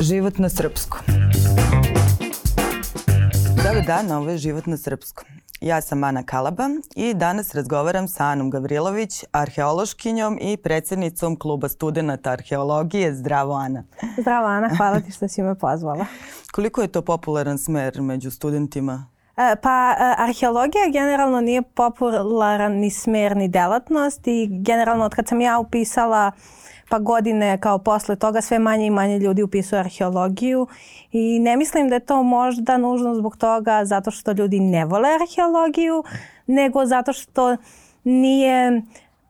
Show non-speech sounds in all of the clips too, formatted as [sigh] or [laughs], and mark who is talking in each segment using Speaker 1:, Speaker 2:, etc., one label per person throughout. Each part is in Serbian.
Speaker 1: Život na srpskom. Dobar dan, ovo je Život na srpskom. Ja sam Ana Kalaba i danas razgovaram sa Anom Gavrilović, arheološkinjom i predsednicom kluba studenta arheologije. Zdravo Ana.
Speaker 2: Zdravo Ana, hvala ti što si me pozvala. [laughs]
Speaker 1: Koliko je to popularan smer među studentima?
Speaker 2: E, pa e, arheologija generalno nije popularan ni smer ni delatnost i generalno od kad sam ja upisala pa godine kao posle toga sve manje i manje ljudi upisuju arheologiju i ne mislim da je to možda nužno zbog toga zato što ljudi ne vole arheologiju, nego zato što nije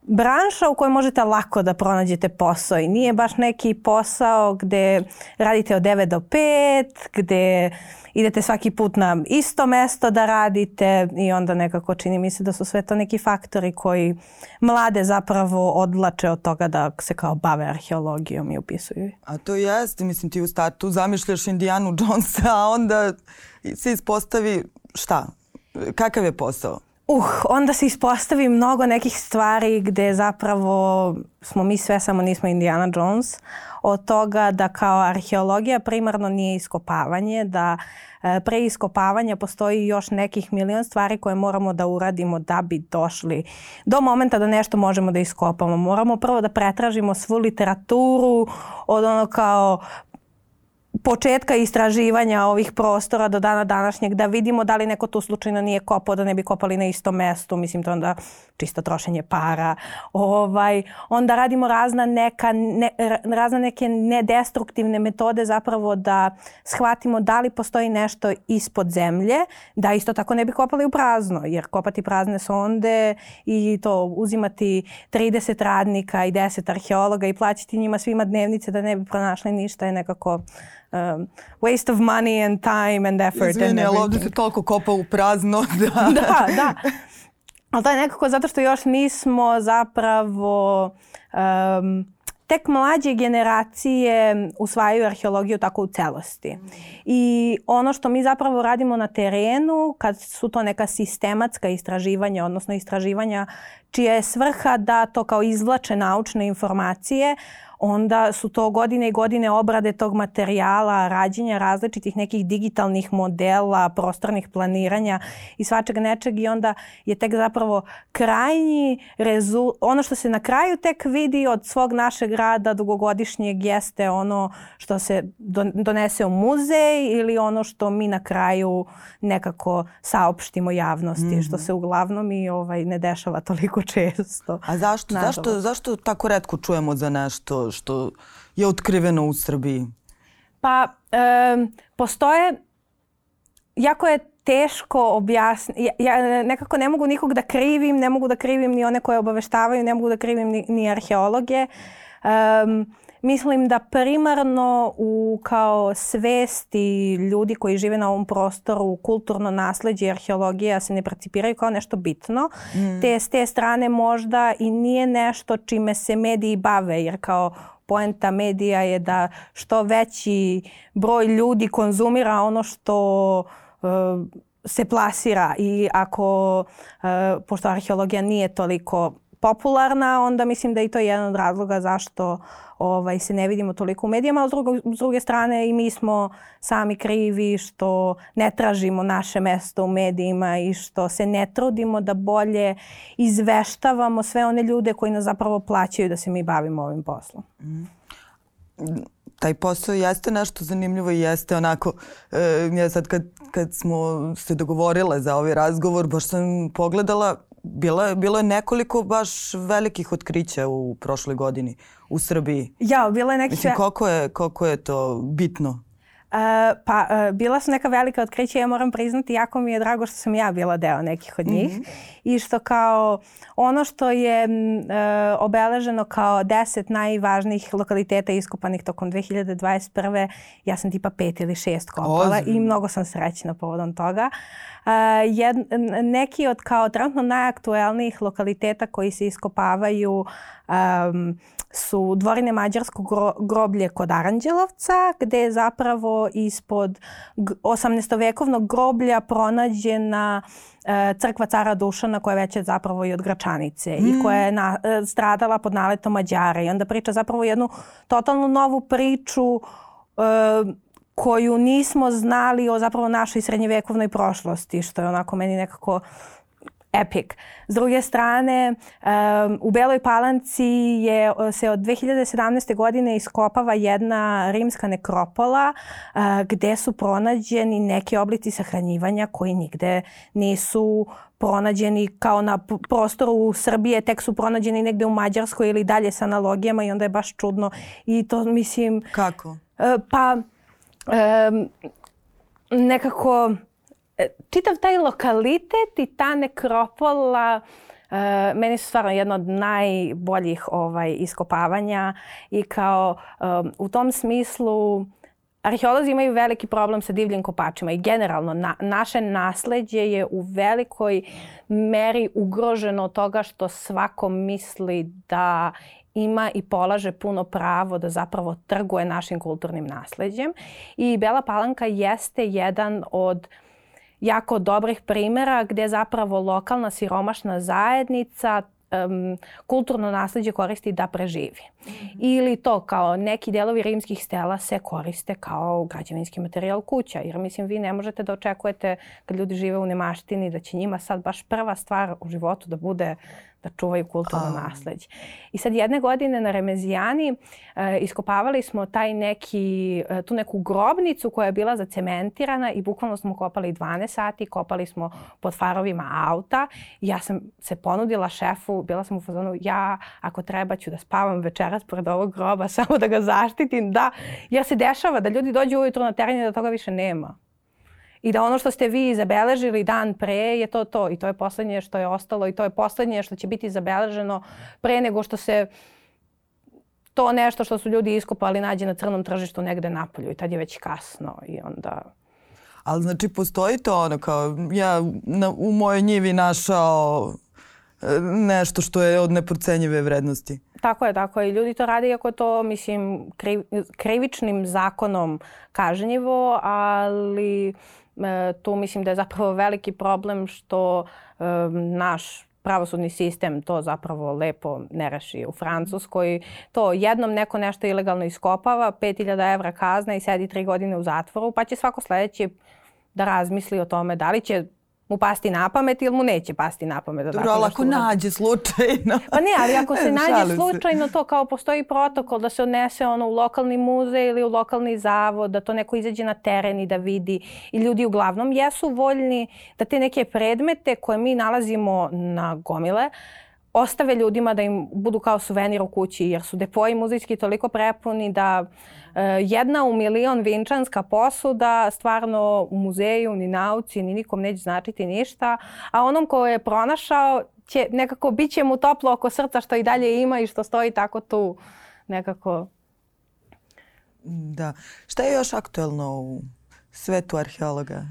Speaker 2: branša u kojoj možete lako da pronađete posao i nije baš neki posao gde radite od 9 do 5, gde idete svaki put na isto mesto da radite i onda nekako čini mi se da su sve to neki faktori koji mlade zapravo odlače od toga da se kao bave arheologijom i upisuju.
Speaker 1: A to jeste, mislim ti u startu zamišljaš Indijanu Jonesa, a onda se ispostavi šta? Kakav je posao?
Speaker 2: Uh, onda se ispostavi mnogo nekih stvari gde zapravo smo mi sve samo nismo Indiana Jones. Od toga da kao arheologija primarno nije iskopavanje, da e, pre iskopavanja postoji još nekih milion stvari koje moramo da uradimo da bi došli do momenta da nešto možemo da iskopamo. Moramo prvo da pretražimo svu literaturu od ono kao početka istraživanja ovih prostora do dana današnjeg da vidimo da li neko tu slučajno nije kopao da ne bi kopali na istom mestu, mislim to onda čisto trošenje para. Ovaj, onda radimo razna neka, ne, razna neke nedestruktivne metode zapravo da shvatimo da li postoji nešto ispod zemlje, da isto tako ne bi kopali u prazno, jer kopati prazne sonde i to uzimati 30 radnika i 10 arheologa i plaćati njima svima dnevnice da ne bi pronašli ništa je nekako um, waste of money and time and effort.
Speaker 1: Izvini, ali ovde se toliko kopa u prazno. [laughs]
Speaker 2: Da, da. da. Ali to je nekako zato što još nismo zapravo um, tek mlađe generacije usvajaju arheologiju tako u celosti. I ono što mi zapravo radimo na terenu, kad su to neka sistematska istraživanja, odnosno istraživanja čija je svrha da to kao izvlače naučne informacije, onda su to godine i godine obrade tog materijala, rađenja različitih nekih digitalnih modela, prostornih planiranja i svačega nečeg i onda je tek zapravo krajnji rezult, ono što se na kraju tek vidi od svog našeg rada dugogodišnjeg jeste ono što se donese u muzej ili ono što mi na kraju nekako saopštimo javnosti, mm -hmm. što se uglavnom i ovaj, ne dešava toliko [laughs] često.
Speaker 1: A zašto, zašto, zašto tako redko čujemo za nešto što je otkriveno u Srbiji?
Speaker 2: Pa, e, postoje, jako je teško objasniti, ja, ja nekako ne mogu nikog da krivim, ne mogu da krivim ni one koje obaveštavaju, ne mogu da krivim ni, ni arheologe. Um, Mislim da primarno u kao svesti ljudi koji žive na ovom prostoru kulturno nasledđe i arheologija se ne precipiraju kao nešto bitno. Mm. Te s te strane možda i nije nešto čime se mediji bave jer kao poenta medija je da što veći broj ljudi konzumira ono što uh, se plasira i ako, uh, pošto arheologija nije toliko popularna, onda mislim da i to je jedan od razloga zašto ovaj, se ne vidimo toliko u medijama, a s, drugo, s druge strane i mi smo sami krivi što ne tražimo naše mesto u medijima i što se ne trudimo da bolje izveštavamo sve one ljude koji nas zapravo plaćaju da se mi bavimo ovim poslom.
Speaker 1: Taj posao jeste nešto zanimljivo i jeste onako, e, ja sad kad, kad smo se dogovorile za ovaj razgovor, baš sam pogledala Bilo je, bilo je nekoliko baš velikih otkrića u prošloj godini u Srbiji.
Speaker 2: Ja, bilo je neki...
Speaker 1: Mislim, koliko je, koliko je to bitno?
Speaker 2: Uh, pa uh, bila su neka velika otkrića, ja moram priznati, jako mi je drago što sam ja bila deo nekih od njih mm -hmm. i što kao ono što je uh, obeleženo kao deset najvažnijih lokaliteta iskopanih tokom 2021. ja sam tipa pet ili šest kopala Ozim. i mnogo sam srećna povodom toga. Uh, jed, neki od kao trenutno najaktuelnijih lokaliteta koji se iskopavaju um, su dvorine Mađarskog gro, groblje kod Aranđelovca, gde je zapravo ispod 18-vekovnog groblja pronađena e, crkva cara Dušana koja je veća zapravo i od Gračanice mm. i koja je na, e, stradala pod naletom Mađara i onda priča zapravo jednu totalno novu priču koju nismo znali o zapravo našoj srednjevekovnoj prošlosti, što je onako meni nekako epic. S druge strane, um, u Beloj Palanci je, se od 2017. godine iskopava jedna rimska nekropola uh, gde su pronađeni neki oblici sahranjivanja koji nigde nisu pronađeni kao na prostoru Srbije, tek su pronađeni negde u Mađarskoj ili dalje sa analogijama i onda je baš čudno. I to mislim...
Speaker 1: Kako? Uh,
Speaker 2: pa nekako E, čitav taj lokalitet i ta nekropola Uh, meni su stvarno jedno od najboljih ovaj, iskopavanja i kao um, u tom smislu arheolozi imaju veliki problem sa divljim kopačima i generalno na, naše nasledđe je u velikoj meri ugroženo toga što svako misli da ima i polaže puno pravo da zapravo trguje našim kulturnim nasledđem. I Bela Palanka jeste jedan od jako dobrih primjera gdje zapravo lokalna siromašna zajednica um, kulturno nasledđe koristi da preživi. Mm -hmm. Ili to kao neki delovi rimskih stela se koriste kao građevinski materijal kuća. Jer mislim vi ne možete da očekujete kad ljudi žive u nemaštini da će njima sad baš prva stvar u životu da bude da čuvaju kulturno nasledđe. I sad jedne godine na Remezijani e, iskopavali smo taj neki, e, tu neku grobnicu koja je bila zacementirana i bukvalno smo kopali 12 sati, kopali smo pod farovima auta. I ja sam se ponudila šefu, bila sam u fazonu, ja ako treba ću da spavam večeras pored ovog groba [laughs] samo da ga zaštitim. Da, jer se dešava da ljudi dođu ujutro na teren i da toga više nema i da ono što ste vi zabeležili dan pre je to to i to je poslednje što je ostalo i to je poslednje što će biti zabeleženo pre nego što se to nešto što su ljudi iskopali nađe na crnom tržištu negde napolju i tad je već kasno i onda...
Speaker 1: Ali znači postoji to ono kao ja na, u mojoj njivi našao e, nešto što je od neprocenjive vrednosti.
Speaker 2: Tako je, tako je. I ljudi to rade iako to, mislim, kriv, krivičnim zakonom kažnjivo, ali tu mislim da je zapravo veliki problem što e, naš pravosudni sistem to zapravo lepo ne reši u Francuskoj. To jednom neko nešto ilegalno iskopava, 5000 evra kazna i sedi tri godine u zatvoru, pa će svako sledeći da razmisli o tome da li će mu pasti na pamet ili mu neće pasti na pamet. Da
Speaker 1: Dobro, ali ako nađe slučajno. [laughs]
Speaker 2: Pa ne, ali ako se nađe slučajno, to kao postoji protokol da se odnese ono u lokalni muzej ili u lokalni zavod, da to neko izađe na teren i da vidi. I ljudi uglavnom jesu voljni da te neke predmete koje mi nalazimo na gomile, ostave ljudima da im budu kao suvenir u kući, jer su depoji muzejski toliko prepuni da e, jedna u milion vinčanska posuda stvarno u muzeju, ni nauci, ni nikom neće značiti ništa, a onom ko je pronašao će nekako bit će mu toplo oko srca što i dalje ima i što stoji tako tu nekako.
Speaker 1: Da. Šta je još aktuelno u svetu arheologa?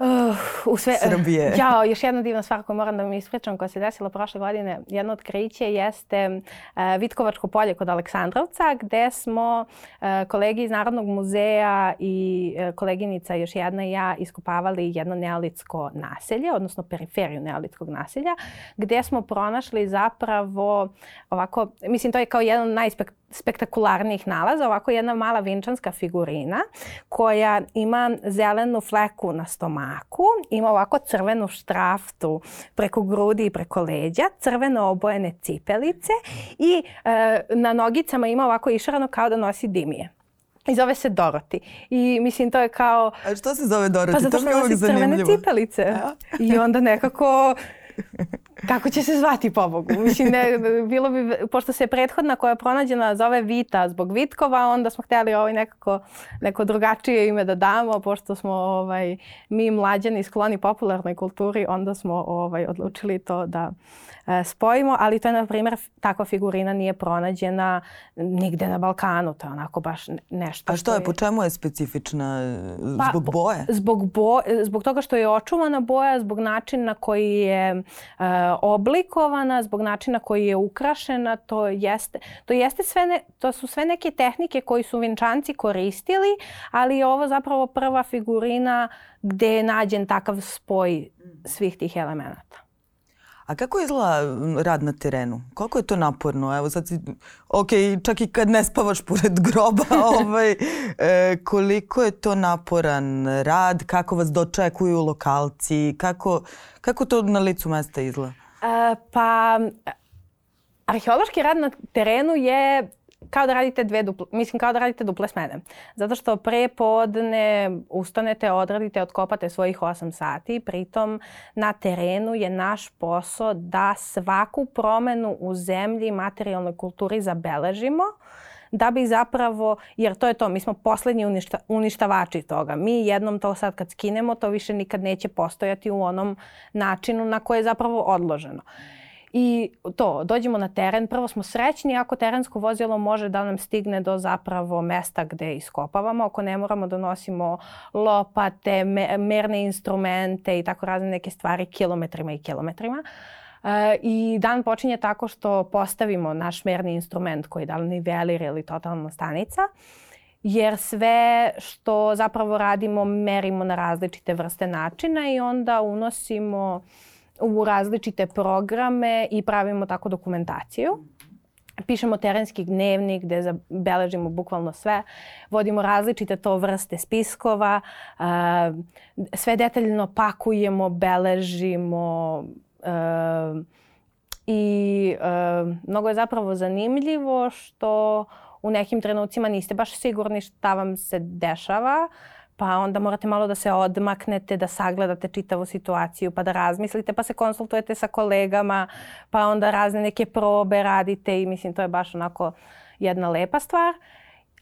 Speaker 2: Uh, u sve, Srbije. [laughs] Ja, još jedna divna stvar koju moram da vam ispričam koja se desila prošle godine. Jedno otkriće jeste uh, Vitkovačko polje kod Aleksandrovca gde smo uh, kolegi iz Narodnog muzeja i uh, koleginica još jedna i ja iskopavali jedno neolitsko naselje, odnosno periferiju neolitskog naselja, gde smo pronašli zapravo ovako, mislim to je kao jedan najspek spektakularnijih nalaza, ovako jedna mala vinčanska figurina koja ima zelenu fleku na stomaku, ima ovako crvenu štraftu preko grudi i preko leđa, crveno obojene cipelice i e, na nogicama ima ovako išarano kao da nosi dimije. I zove se Doroti. I mislim to je kao...
Speaker 1: A što se zove Doroti?
Speaker 2: Pa zato što nosi crvene cipelice. Ja. I onda nekako [laughs] Kako će se zvati pobogu? Mislim, ne, bilo bi, pošto se prethodna koja je pronađena zove Vita zbog Vitkova, onda smo htjeli ovaj nekako, neko drugačije ime da damo, pošto smo ovaj, mi mlađani skloni popularnoj kulturi, onda smo ovaj, odlučili to da e, spojimo, ali to je, na primjer, takva figurina nije pronađena nigde na Balkanu, to je onako baš nešto.
Speaker 1: A što je, po čemu je specifična? Pa, zbog pa, boje?
Speaker 2: Zbog, bo, zbog toga što je očuvana boja, zbog načina na koji je uh, oblikovana, zbog načina koji je ukrašena, to jeste, to jeste sve ne, to su sve neke tehnike koji su vinčanci koristili, ali je ovo zapravo prva figurina gde je nađen takav spoj svih tih elemenata.
Speaker 1: A kako izgleda rad na terenu? Koliko je to naporno? Evo sad si, ok, čak i kad ne spavaš pored groba, [laughs] ovaj, e, koliko je to naporan rad? Kako vas dočekuju lokalci? Kako, kako to na licu mesta izgleda?
Speaker 2: Pa, arheološki rad na terenu je kao da radite dve duple, mislim kao da radite duple smene. Zato što pre podne ustanete, odradite, otkopate svojih 8 sati, pritom na terenu je naš posao da svaku promenu u zemlji i materijalnoj kulturi zabeležimo da bi zapravo, jer to je to, mi smo poslednji uništa, uništavači toga. Mi jednom to sad kad skinemo, to više nikad neće postojati u onom načinu na koje je zapravo odloženo. I to, dođemo na teren, prvo smo srećni ako terensko vozilo može da nam stigne do zapravo mesta gde iskopavamo, ako ne moramo da nosimo lopate, me, merne instrumente i tako razne neke stvari kilometrima i kilometrima. E, I dan počinje tako što postavimo naš merni instrument koji je da li nivelir ili totalna stanica jer sve što zapravo radimo merimo na različite vrste načina i onda unosimo u različite programe i pravimo tako dokumentaciju. Pišemo terenski dnevnik gde zabeležimo bukvalno sve. Vodimo različite to vrste spiskova. Sve detaljno pakujemo, beležimo i mnogo je zapravo zanimljivo što u nekim trenucima niste baš sigurni šta vam se dešava pa onda morate malo da se odmaknete, da sagledate čitavu situaciju, pa da razmislite, pa se konsultujete sa kolegama, pa onda razne neke probe radite i mislim to je baš onako jedna lepa stvar. Uh,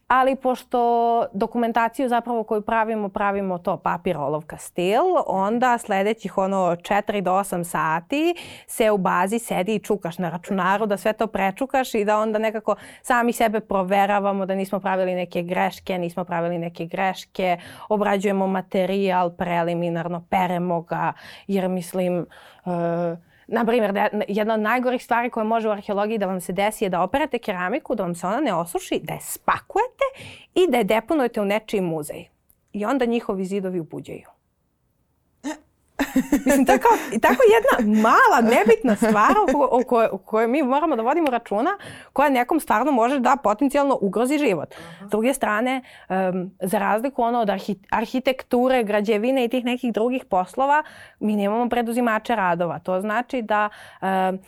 Speaker 2: ali pošto dokumentaciju zapravo koju pravimo, pravimo to papir, olovka, stil, onda sledećih ono 4 do 8 sati se u bazi sedi i čukaš na računaru da sve to prečukaš i da onda nekako sami sebe proveravamo da nismo pravili neke greške, nismo pravili neke greške, obrađujemo materijal preliminarno, peremo ga jer mislim uh, na primjer, da, jedna od najgorih stvari koje može u arheologiji da vam se desi je da operate keramiku, da vam se ona ne osuši, da je spakujete i da je deponujete u nečiji muzej. I onda njihovi zidovi ubuđaju. Mislim, to je kao, tako jedna mala, nebitna stvar o, kojoj, o kojoj mi moramo da vodimo računa, koja nekom stvarno može da potencijalno ugrozi život. S druge strane, um, za razliku ono od arhi, arhitekture, građevine i tih nekih drugih poslova, mi nemamo preduzimače radova. To znači da um,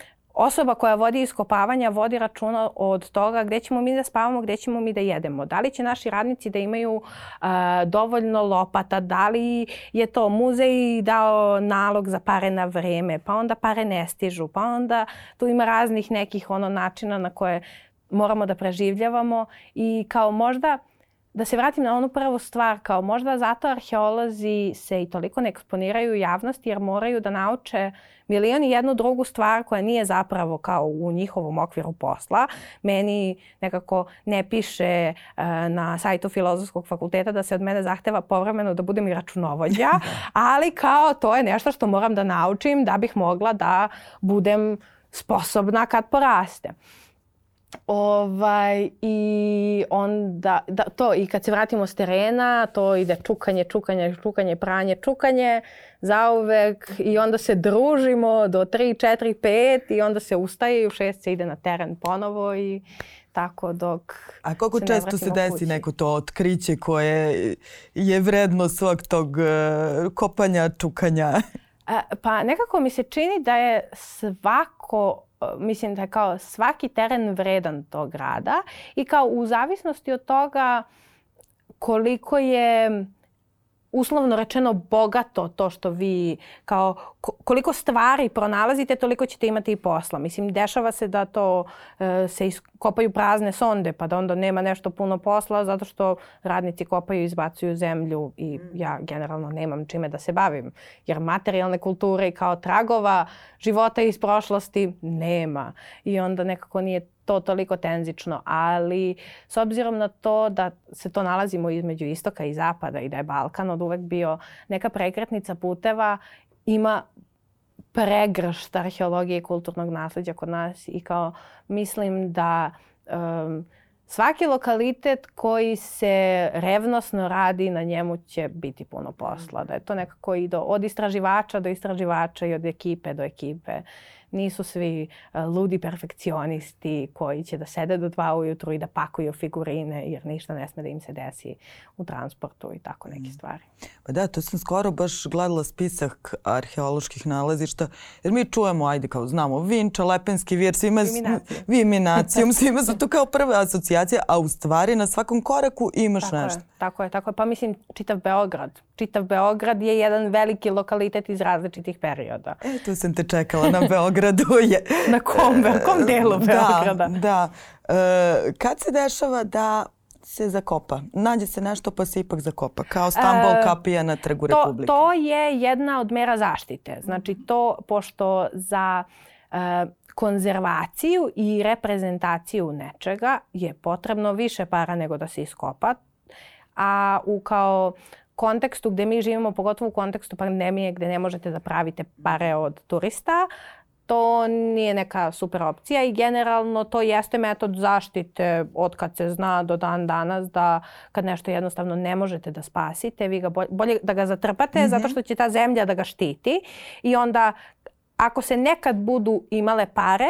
Speaker 2: osoba koja vodi iskopavanja vodi računa od toga gde ćemo mi da spavamo, gde ćemo mi da jedemo. Da li će naši radnici da imaju uh, dovoljno lopata, da li je to muzej dao nalog za pare na vreme, pa onda pare ne stižu, pa onda tu ima raznih nekih ono načina na koje moramo da preživljavamo i kao možda da se vratim na onu prvu stvar, kao možda zato arheolozi se i toliko ne eksponiraju javnosti jer moraju da nauče milion i jednu drugu stvar koja nije zapravo kao u njihovom okviru posla. Meni nekako ne piše uh, na sajtu Filozofskog fakulteta da se od mene zahteva povremeno da budem i računovođa, [laughs] ali kao to je nešto što moram da naučim da bih mogla da budem sposobna kad porastem. Ovaj, I onda, da, to, i kad se vratimo s terena, to ide čukanje, čukanje, čukanje, pranje, čukanje, zauvek i onda se družimo do 3, 4, 5 i onda se ustaje i u 6 se ide na teren ponovo i tako dok
Speaker 1: A koliko se često se desi kući. neko to otkriće koje je vredno svog tog uh, kopanja, čukanja?
Speaker 2: Pa nekako mi se čini da je svako mislim da je kao svaki teren vredan tog rada i kao u zavisnosti od toga koliko je uslovno rečeno bogato to što vi kao koliko stvari pronalazite toliko ćete imati i posla. Mislim dešava se da to e, se iskopaju prazne sonde pa da onda nema nešto puno posla zato što radnici kopaju i izbacuju zemlju i mm. ja generalno nemam čime da se bavim jer materijalne kulture kao tragova života iz prošlosti nema i onda nekako nije to toliko tenzično, ali s obzirom na to da se to nalazimo između istoka i zapada i da je Balkan od uvek bio neka prekretnica puteva, ima pregršt arheologije i kulturnog nasledđa kod nas i kao mislim da um, svaki lokalitet koji se revnosno radi, na njemu će biti puno posla. Da je to nekako i do, od istraživača do istraživača i od ekipe do ekipe nisu svi uh, ludi perfekcionisti koji će da sede do dva ujutru i da pakuju figurine jer ništa ne sme da im se desi u transportu i tako neke mm. stvari.
Speaker 1: Pa da, to sam skoro baš gledala spisak arheoloških nalazišta jer mi čujemo, ajde kao znamo, Vinča, Lepenski vir, svima, Viminacijum, svima su to kao prve asocijacije, a u stvari na svakom koraku imaš
Speaker 2: tako
Speaker 1: nešto.
Speaker 2: Je, tako je, tako je. Pa mislim, čitav Beograd. Čitav Beograd je jedan veliki lokalitet iz različitih perioda.
Speaker 1: E, tu sam te čekala na Beogradu. Je.
Speaker 2: na kom, na kom delu da, Beograda?
Speaker 1: Da, da. E, kad se dešava da se zakopa? Nađe se nešto pa se ipak zakopa, kao Stambol e, kapija na trgu
Speaker 2: to,
Speaker 1: Republike.
Speaker 2: To je jedna od mera zaštite. Znači to, pošto za e, konzervaciju i reprezentaciju nečega je potrebno više para nego da se iskopa. A u kao kontekstu gde mi živimo, pogotovo u kontekstu pandemije gde ne možete da pravite pare od turista, to nije neka super opcija i generalno to jeste metod zaštite od kad se zna do dan danas da kad nešto jednostavno ne možete da spasite, vi ga bolje, bolje da ga zatrpate mm -hmm. zato što će ta zemlja da ga štiti i onda ako se nekad budu imale pare,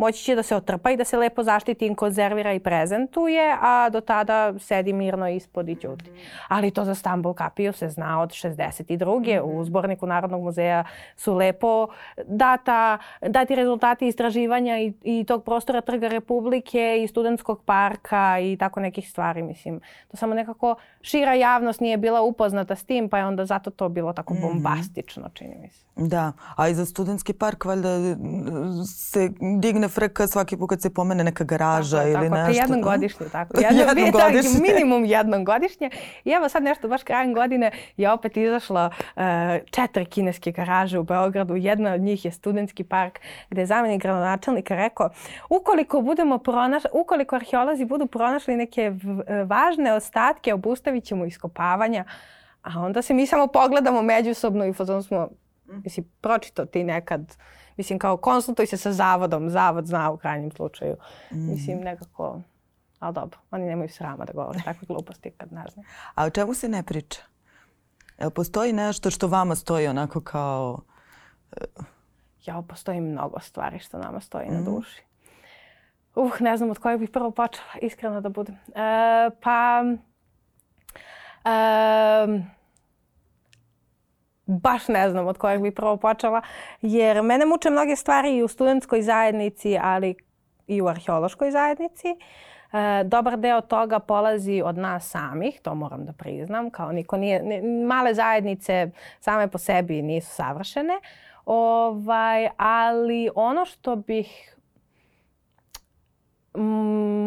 Speaker 2: moći će da se otrpa i da se lepo zaštiti i konzervira i prezentuje, a do tada sedi mirno ispod i ćuti. Ali to za Stambul kapiju se zna od 62. U zborniku Narodnog muzeja su lepo data, dati rezultati istraživanja i, i tog prostora Trga Republike i studentskog parka i tako nekih stvari. Mislim, to samo nekako šira javnost nije bila upoznata s tim, pa je onda zato to bilo tako mhm. bombastično, čini mi se.
Speaker 1: Da, a i za studentski park valjda se digne frka svaki put kad se pomene neka garaža tako, ili
Speaker 2: tako,
Speaker 1: nešto.
Speaker 2: Tako, jednom godišnje, tako. Jednom, jednom [laughs] godišnje. minimum jednom godišnje. I evo sad nešto, baš krajem godine je opet izašlo uh, četiri kineske garaže u Beogradu. Jedna od njih je studentski park gde je zamenik gradonačelnika rekao ukoliko budemo pronaš, ukoliko arheolozi budu pronašli neke važne ostatke, obustavit ćemo iskopavanja. A onda se mi samo pogledamo međusobno i fazon smo, mislim, pročito ti nekad Mislim, kao konsultuj se sa zavodom, zavod zna u krajnjem slučaju. Mm. Mislim, nekako, ali dobro, oni nemaju srama da govore takve gluposti kad ne znam. [laughs]
Speaker 1: A o čemu se ne priča? Jel postoji nešto što vama stoji onako kao...
Speaker 2: Uh... Ja, postoji mnogo stvari što nama stoji mm. na duši. Uh, ne znam od kojeg bih prvo počela, iskreno da budem. Uh, pa... Uh, baš ne znam od kojeg bi prvo počela, jer mene muče mnoge stvari i u studentskoj zajednici, ali i u arheološkoj zajednici. E, dobar deo toga polazi od nas samih, to moram da priznam, kao niko nije, ne, male zajednice same po sebi nisu savršene, ovaj, ali ono što bih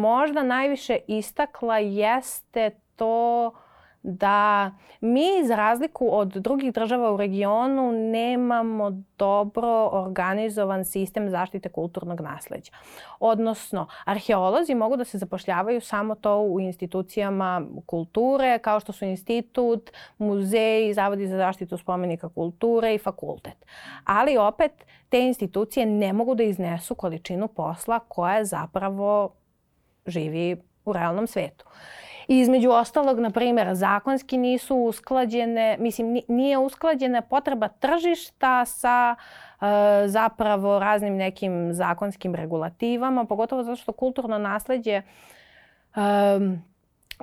Speaker 2: možda najviše istakla jeste to da mi za razliku od drugih država u regionu nemamo dobro organizovan sistem zaštite kulturnog nasleđa. Odnosno, arheolozi mogu da se zapošljavaju samo to u institucijama kulture, kao što su institut, muzeji, zavodi za zaštitu spomenika kulture i fakultet. Ali opet, te institucije ne mogu da iznesu količinu posla koja zapravo živi u realnom svetu. I između ostalog, na primjer, zakonski nisu usklađene, mislim, nije usklađena potreba tržišta sa e, zapravo raznim nekim zakonskim regulativama, pogotovo zato što kulturno nasledđe e,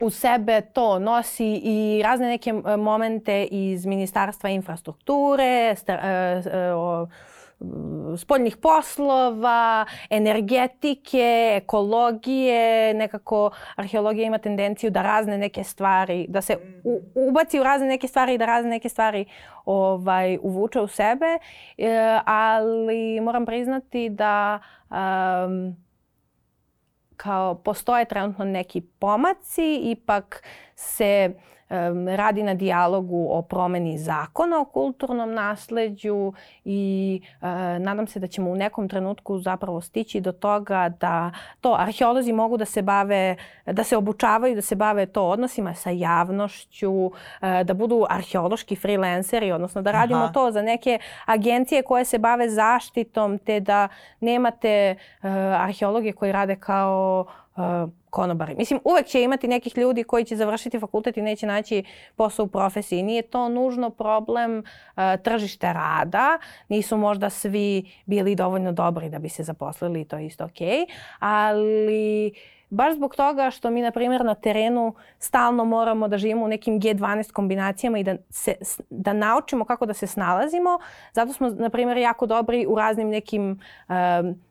Speaker 2: u sebe to nosi i razne neke momente iz Ministarstva infrastrukture, sta, e, e, spoljnih poslova, energetike, ekologije, nekako arheologija ima tendenciju da razne neke stvari, da se u, ubaci u razne neke stvari i da razne neke stvari ovaj, uvuče u sebe, e, ali moram priznati da um, kao postoje trenutno neki pomaci, ipak se radi na dijalogu o promeni zakona o kulturnom nasleđu i e, nadam se da ćemo u nekom trenutku zapravo stići do toga da to arheolozi mogu da se bave, da se obučavaju, da se bave to odnosima sa javnošću, e, da budu arheološki freelanceri, odnosno da radimo Aha. to za neke agencije koje se bave zaštitom, te da nemate e, arheologe koji rade kao konobari. Mislim, uvek će imati nekih ljudi koji će završiti fakultet i neće naći posao u profesiji. Nije to nužno problem tržište rada. Nisu možda svi bili dovoljno dobri da bi se zaposlili i to je isto okej. Okay. Ali baš zbog toga što mi, na primjer, na terenu stalno moramo da živimo u nekim G12 kombinacijama i da, se, da naučimo kako da se snalazimo. Zato smo, na primjer, jako dobri u raznim nekim um,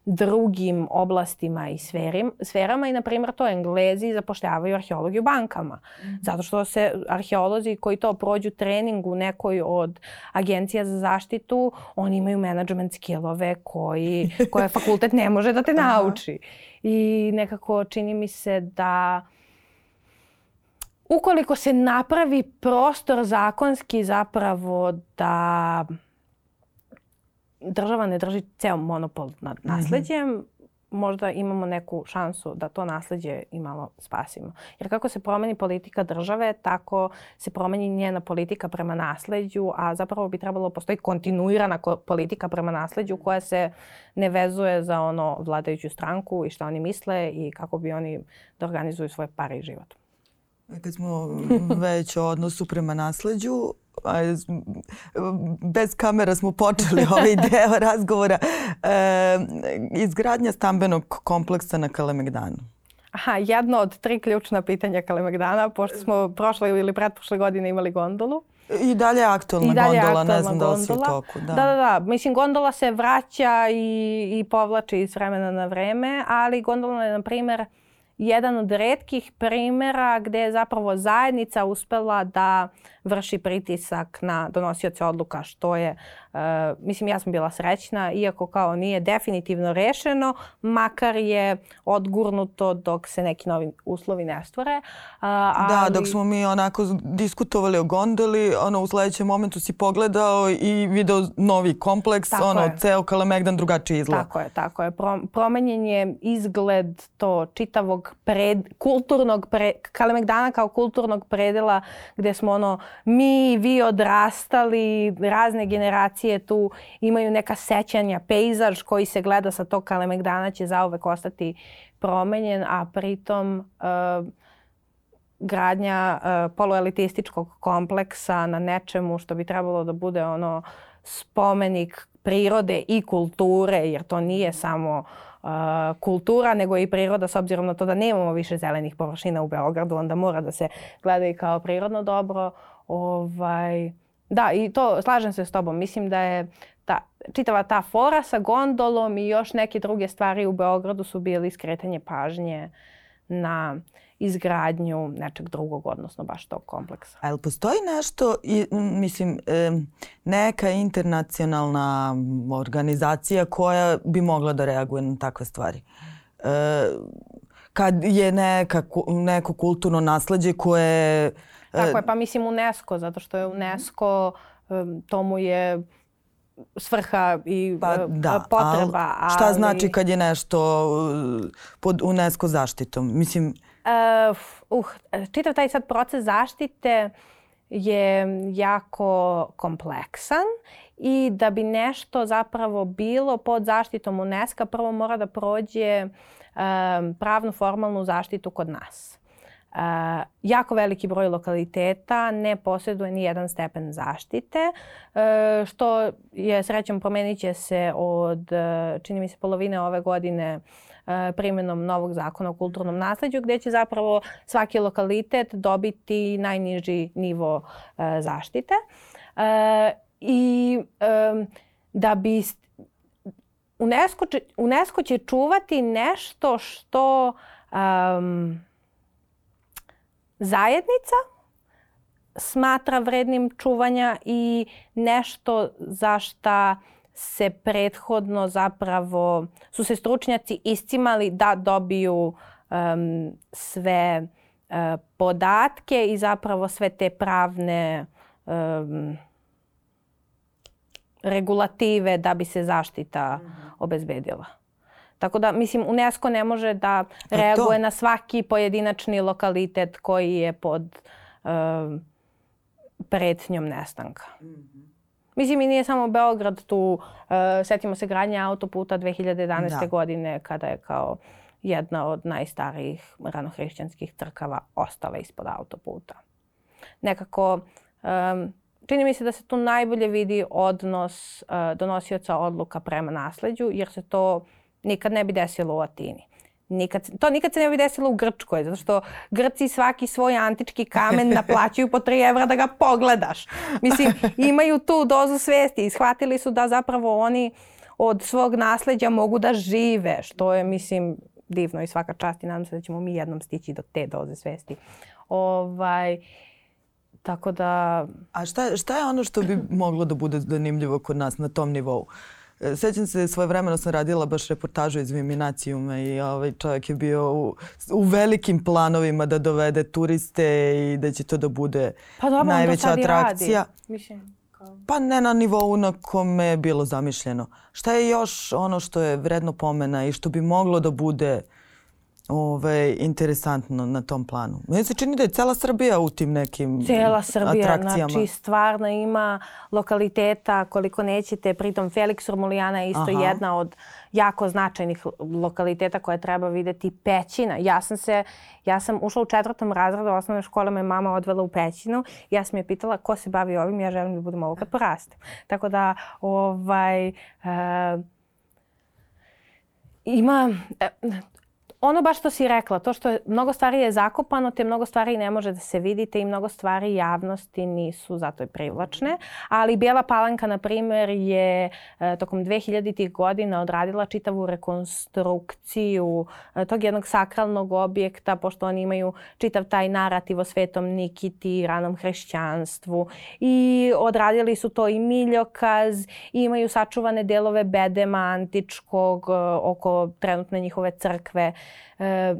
Speaker 2: drugim oblastima i sferim, sferama i, na primjer, to Englezi zapošljavaju arheologi u bankama. Mm. Zato što se arheolozi koji to prođu trening u nekoj od agencija za zaštitu, oni imaju management skillove koji, koje fakultet ne može da te [laughs] nauči. I nekako čini mi se da ukoliko se napravi prostor zakonski zapravo da država ne drži ceo monopol nad mhm. nasledđem, mm -hmm. Možda imamo neku šansu da to nasledđe i malo spasimo. Jer kako se promeni politika države, tako se promeni njena politika prema nasledđu, a zapravo bi trebalo postoji kontinuirana politika prema nasledđu koja se ne vezuje za ono vladajuću stranku i šta oni misle i kako bi oni da organizuju svoje pare i život.
Speaker 1: Kad smo već o odnosu prema nasledđu, bez kamera smo počeli ovaj [laughs] deo razgovora. E, izgradnja stambenog kompleksa na Kalemegdanu.
Speaker 2: Aha, jedno od tri ključna pitanja Kalemegdana, pošto smo prošle ili pretprošle godine imali gondolu.
Speaker 1: I dalje je aktualna I dalje gondola, aktualna ne znam gondola. da li si u toku.
Speaker 2: Da. da, da, da. Mislim, gondola se vraća i, i povlači iz vremena na vreme, ali gondola je, na primer, jedan od redkih primera gde je zapravo zajednica uspela da vrši pritisak na donosioce odluka, što je, uh, mislim, ja sam bila srećna, iako kao nije definitivno rešeno, makar je odgurnuto dok se neki novi uslovi ne stvore. Uh,
Speaker 1: ali... Da, dok smo mi onako diskutovali o gondoli, ono u sledećem momentu si pogledao i video novi kompleks, tako ono, je. ceo Kalemegdan drugačiji izgled.
Speaker 2: Tako je, tako je. Pro, promenjen je izgled to čitavog pred, kulturnog, pre, Kalemegdana kao kulturnog predela gde smo ono mi, vi odrastali, razne generacije tu imaju neka sećanja, pejzaž koji se gleda sa tog Kalemegdana će zauvek ostati promenjen, a pritom uh, gradnja uh, poluelitističkog kompleksa na nečemu što bi trebalo da bude ono spomenik prirode i kulture, jer to nije samo uh, kultura, nego i priroda, s obzirom na to da nemamo više zelenih površina u Beogradu, onda mora da se gleda i kao prirodno dobro. Ovaj, da, i to slažem se s tobom. Mislim da je ta, čitava ta fora sa gondolom i još neke druge stvari u Beogradu su bili skretanje pažnje na izgradnju nečeg drugog, odnosno baš tog kompleksa.
Speaker 1: A li postoji nešto, mislim, neka internacionalna organizacija koja bi mogla da reaguje na takve stvari? E, kad je neka, neko kulturno nasledđe koje
Speaker 2: Tako je, pa mislim UNESCO, zato što je UNESCO, to mu je svrha i pa, e, da, potreba.
Speaker 1: Ali šta ali... znači kad je nešto uh, pod UNESCO zaštitom? Mislim...
Speaker 2: Uh, uh, čitav taj sad proces zaštite je jako kompleksan i da bi nešto zapravo bilo pod zaštitom UNESCO prvo mora da prođe um, pravnu formalnu zaštitu kod nas. Uh, jako veliki broj lokaliteta ne posjeduje ni jedan stepen zaštite, uh, što je srećom promenit će se od, uh, čini mi se, polovine ove godine uh, primjenom novog zakona o kulturnom nasledđu, gde će zapravo svaki lokalitet dobiti najniži nivo uh, zaštite. Uh, I um, da bi UNESCO, će, UNESCO će čuvati nešto što um, zajednica smatra vrednim čuvanja i nešto za šta se prethodno zapravo, su se stručnjaci iscimali da dobiju um, sve uh, podatke i zapravo sve te pravne um, regulative da bi se zaštita mm -hmm. obezbedila. Tako da, mislim, UNESCO ne može da reaguje na svaki pojedinačni lokalitet koji je pod uh, pretnjom nestanka. Mm -hmm. Mislim, i nije samo Beograd tu. Uh, setimo se gradnje autoputa 2011. Da. godine kada je kao jedna od najstarijih ranohrišćanskih crkava ostala ispod autoputa. Nekako, um, čini mi se da se tu najbolje vidi odnos uh, donosioca odluka prema nasleđu, jer se to nikad ne bi desilo u Atini. Nikad, to nikad se ne bi desilo u Grčkoj, zato što Grci svaki svoj antički kamen [laughs] naplaćuju po 3 evra da ga pogledaš. Mislim, imaju tu dozu svesti i shvatili su da zapravo oni od svog nasleđa mogu da žive, što je, mislim, divno i svaka čast i nadam se da ćemo mi jednom stići do te doze svesti. Ovaj, tako da...
Speaker 1: A šta, šta je ono što bi moglo da bude zanimljivo kod nas na tom nivou? E, sećam se, svoje vremeno sam radila baš reportažu iz Viminacijuma i ovaj čovjek je bio u, u velikim planovima da dovede turiste i da će to da bude
Speaker 2: pa dobro,
Speaker 1: najveća
Speaker 2: on to sad
Speaker 1: atrakcija.
Speaker 2: Radi. Mislim, kao...
Speaker 1: Pa ne na nivou na kome je bilo zamišljeno. Šta je još ono što je vredno pomena i što bi moglo da bude ove, interesantno na tom planu. Meni se čini da je cela Srbija u tim nekim
Speaker 2: Cela Srbija,
Speaker 1: atrakcijama.
Speaker 2: znači stvarno ima lokaliteta koliko nećete. Pritom Felix Romulijana je isto
Speaker 1: Aha.
Speaker 2: jedna od jako značajnih lokaliteta koje treba videti. Pećina. Ja sam se, ja sam ušla u četvrtom razredu osnovne škole, me mama odvela u Pećinu. Ja sam je pitala ko se bavi ovim, ja želim da budem ovo kad porastem. Tako da, ovaj, e, ima, e, ono baš što si rekla, to što je mnogo stvari je zakopano, te mnogo stvari ne može da se vidite i mnogo stvari javnosti nisu zato i privlačne. Ali Bijela Palanka, na primer, je e, tokom 2000-ih godina odradila čitavu rekonstrukciju e, tog jednog sakralnog objekta, pošto oni imaju čitav taj narativ o svetom Nikiti, ranom hrišćanstvu. I odradili su to i miljokaz, i imaju sačuvane delove bedema antičkog e, oko trenutne njihove crkve. E,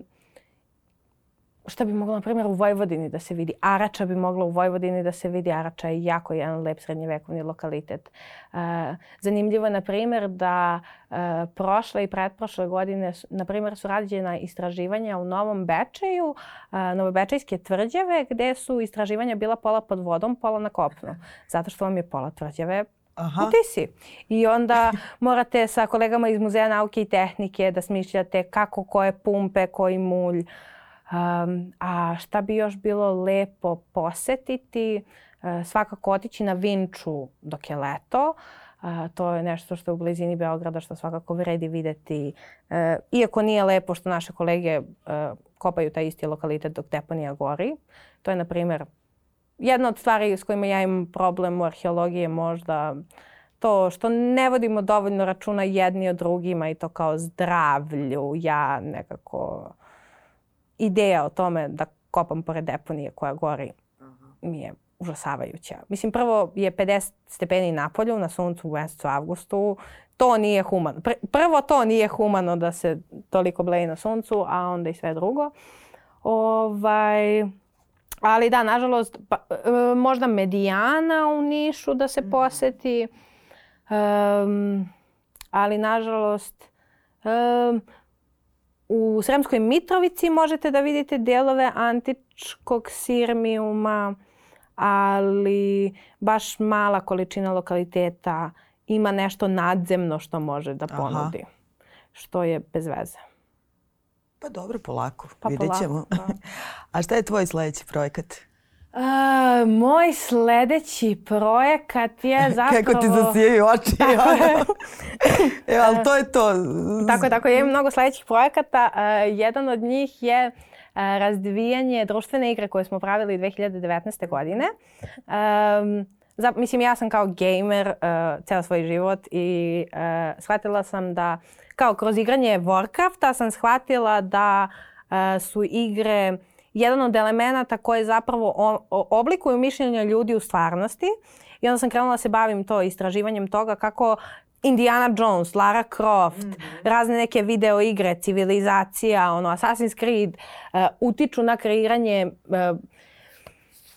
Speaker 2: šta bi moglo, na primjer, u Vojvodini da se vidi? Arača bi mogla u Vojvodini da se vidi. Arača je jako jedan lep srednjevekovni lokalitet. E, zanimljivo je, na primjer, da e, prošle i pretprošle godine, na primjer, su rađena istraživanja u Novom Bečeju, e, tvrđave, gde su istraživanja bila pola pod vodom, pola na kopnu. Zato što vam je pola tvrđave
Speaker 1: Aha.
Speaker 2: u Tisi. I onda [laughs] morate sa kolegama iz Muzeja nauke i tehnike da smišljate kako koje pumpe, koji mulj. Um, a šta bi još bilo lepo posetiti? Uh, svakako otići na Vinču dok je leto. Uh, to je nešto što je u blizini Beograda što svakako vredi videti. Uh, iako nije lepo što naše kolege uh, kopaju taj isti lokalitet dok deponija gori. To je, na primjer, jedna od stvari s kojima ja imam problem u arheologiji je možda to što ne vodimo dovoljno računa jedni o drugima i to kao zdravlju. Ja nekako ideja o tome da kopam pored deponije koja gori mi je užasavajuća. Mislim, prvo je 50 stepeni na polju, na suncu u mesecu avgustu. To nije humano. Pr prvo to nije humano da se toliko bleji na suncu, a onda i sve drugo. Ovaj, ali da, nažalost, pa, e, možda medijana u Nišu da se poseti. Um, ali nažalost, um, u Sremskoj Mitrovici možete da vidite delove antičkog sirmijuma, ali baš mala količina lokaliteta ima nešto nadzemno što može da ponudi. Aha. Što je bez veze.
Speaker 1: Pa dobro, polako.
Speaker 2: Pa
Speaker 1: Vidjet ćemo.
Speaker 2: polako, da. [laughs]
Speaker 1: A šta je tvoj sledeći projekat?
Speaker 2: Uh, moj sledeći projekat je zapravo... [laughs]
Speaker 1: Kako ti zasijaju oči.
Speaker 2: Tako [laughs]
Speaker 1: e, ali to je to.
Speaker 2: Tako je, tako je. Imam mnogo sledećih projekata. Uh, jedan od njih je uh, razvijanje društvene igre koje smo pravili 2019. godine. Um, za, mislim, ja sam kao gamer uh, ceo svoj život i uh, shvatila sam da kao kroz igranje Warcrafta sam shvatila da uh, su igre jedan od elemenata koje zapravo o, o, oblikuju mišljenja ljudi u stvarnosti. I onda sam krenula da se bavim to istraživanjem toga kako Indiana Jones, Lara Croft, mm -hmm. razne neke video igre, civilizacija, ono, Assassin's Creed, uh, utiču na kreiranje uh,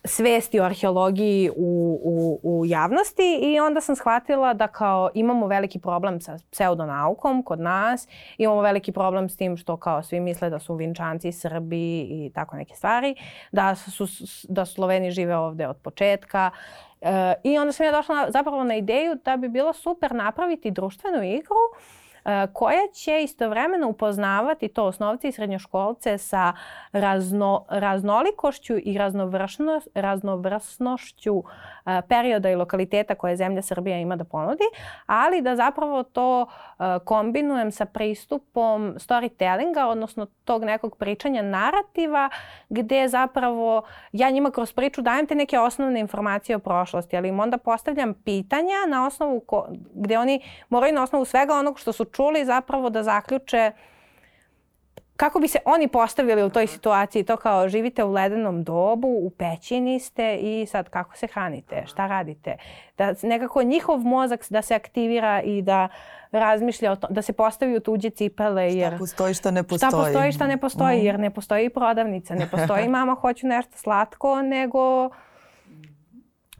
Speaker 2: svesti o arheologiji u, u, u javnosti i onda sam shvatila da kao imamo veliki problem sa pseudonaukom kod nas, imamo veliki problem s tim što kao svi misle da su Vinčanci Srbi i tako neke stvari, da su, da Sloveni žive ovde od početka. E, I onda sam ja došla na, zapravo na ideju da bi bilo super napraviti društvenu igru koja će istovremeno upoznavati to osnovci i srednjoškolce sa razno, raznolikošću i raznovrsnošću e, perioda i lokaliteta koje zemlja Srbija ima da ponudi, ali da zapravo to kombinujem sa pristupom storytellinga, odnosno tog nekog pričanja narativa gde zapravo ja njima kroz priču dajem te neke osnovne informacije o prošlosti, ali im onda postavljam pitanja na osnovu ko, gde oni moraju na osnovu svega onog što su čuli zapravo da zaključe kako bi se oni postavili u toj situaciji, to kao živite u ledenom dobu, u pećini ste i sad kako se hranite, šta radite. Da nekako njihov mozak da se aktivira i da razmišlja o tom, da se postavi u tuđe cipele. Jer,
Speaker 1: šta postoji, šta ne postoji.
Speaker 2: Šta postoji, šta ne postoji, jer ne postoji prodavnica, ne postoji [laughs] mama hoću nešto slatko, nego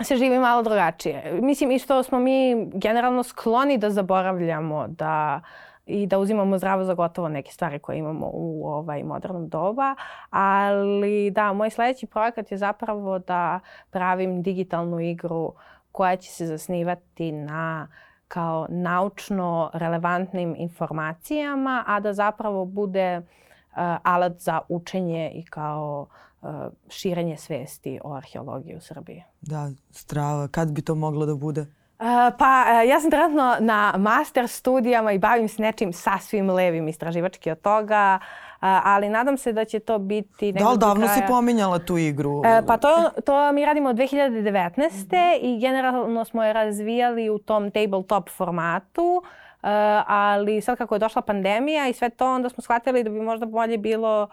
Speaker 2: se živi malo drugačije. Mislim, isto smo mi generalno skloni da zaboravljamo da i da uzimamo zdravo za gotovo neke stvari koje imamo u ovaj modernom doba. Ali da, moj sledeći projekat je zapravo da pravim digitalnu igru koja će se zasnivati na kao naučno relevantnim informacijama, a da zapravo bude uh, alat za učenje i kao uh, širenje svesti o arheologiji u Srbiji.
Speaker 1: Da, strava. Kad bi to moglo da bude?
Speaker 2: Uh, pa uh, ja sam trenutno na master studijama i bavim se nečim sasvim levim istraživački od toga, uh, ali nadam se da će to biti...
Speaker 1: Da li davno kraja... si pominjala tu igru?
Speaker 2: Uh, pa to, to mi radimo od 2019. Mm -hmm. i generalno smo je razvijali u tom tabletop formatu. Uh, ali sad kako je došla pandemija i sve to, onda smo shvatili da bi možda bolje bilo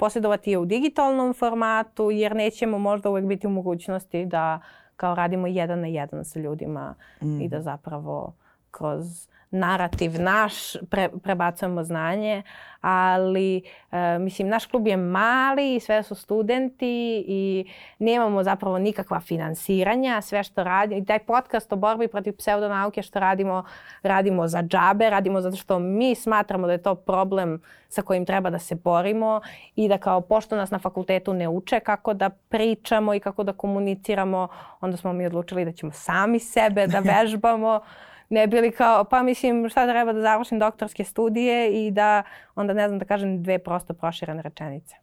Speaker 2: posjedovati je u digitalnom formatu, jer nećemo možda uvek biti u mogućnosti da kao radimo jedan na jedan sa ljudima mm. i da zapravo kroz narativ naš pre, prebacujemo znanje, ali e, mislim naš klub je mali i sve su studenti i nemamo zapravo nikakva finansiranja, sve što radimo i taj podcast o borbi protiv pseudonauke što radimo, radimo za džabe, radimo zato što mi smatramo da je to problem sa kojim treba da se borimo i da kao pošto nas na fakultetu ne uče kako da pričamo i kako da komuniciramo, onda smo mi odlučili da ćemo sami sebe da [laughs] vežbamo ne bili kao, pa mislim šta treba da završim doktorske studije i da onda ne znam da kažem dve prosto proširene rečenice.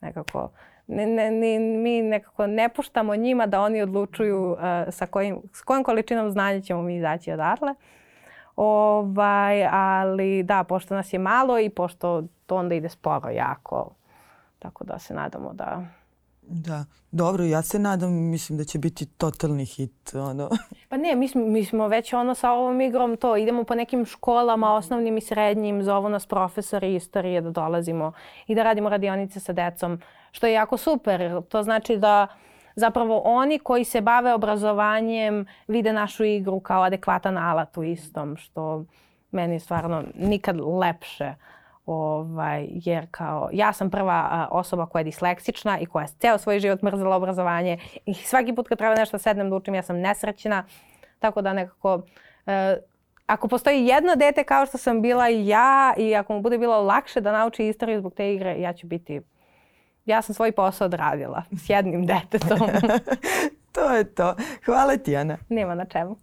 Speaker 2: Nekako, ne, ne, ne, mi nekako ne puštamo njima da oni odlučuju uh, sa kojim, s kojom količinom znanja ćemo mi izaći odatle. Ovaj, ali da, pošto nas je malo i pošto to onda ide sporo jako, tako da se nadamo da
Speaker 1: Da, dobro, ja se nadam, mislim da će biti totalni hit. Ono. [laughs]
Speaker 2: Pa ne, mi smo, mi smo već ono sa ovom igrom to, idemo po nekim školama, osnovnim i srednjim, zovu nas profesori istorije da dolazimo i da radimo radionice sa decom, što je jako super. To znači da zapravo oni koji se bave obrazovanjem vide našu igru kao adekvatan alat u istom, što meni stvarno nikad lepše. Uh, Ovaj, jer kao ja sam prva osoba koja je disleksična i koja je ceo svoj život mrzela obrazovanje i svaki put kad treba nešto sednem da učim ja sam nesrećna. Tako da nekako e, ako postoji jedno dete kao što sam bila i ja i ako mu bude bilo lakše da nauči istoriju zbog te igre, ja ću biti ja sam svoj posao odradila s jednim detetom. [laughs]
Speaker 1: to je to. Hvala ti, Ana.
Speaker 2: Nema na čemu.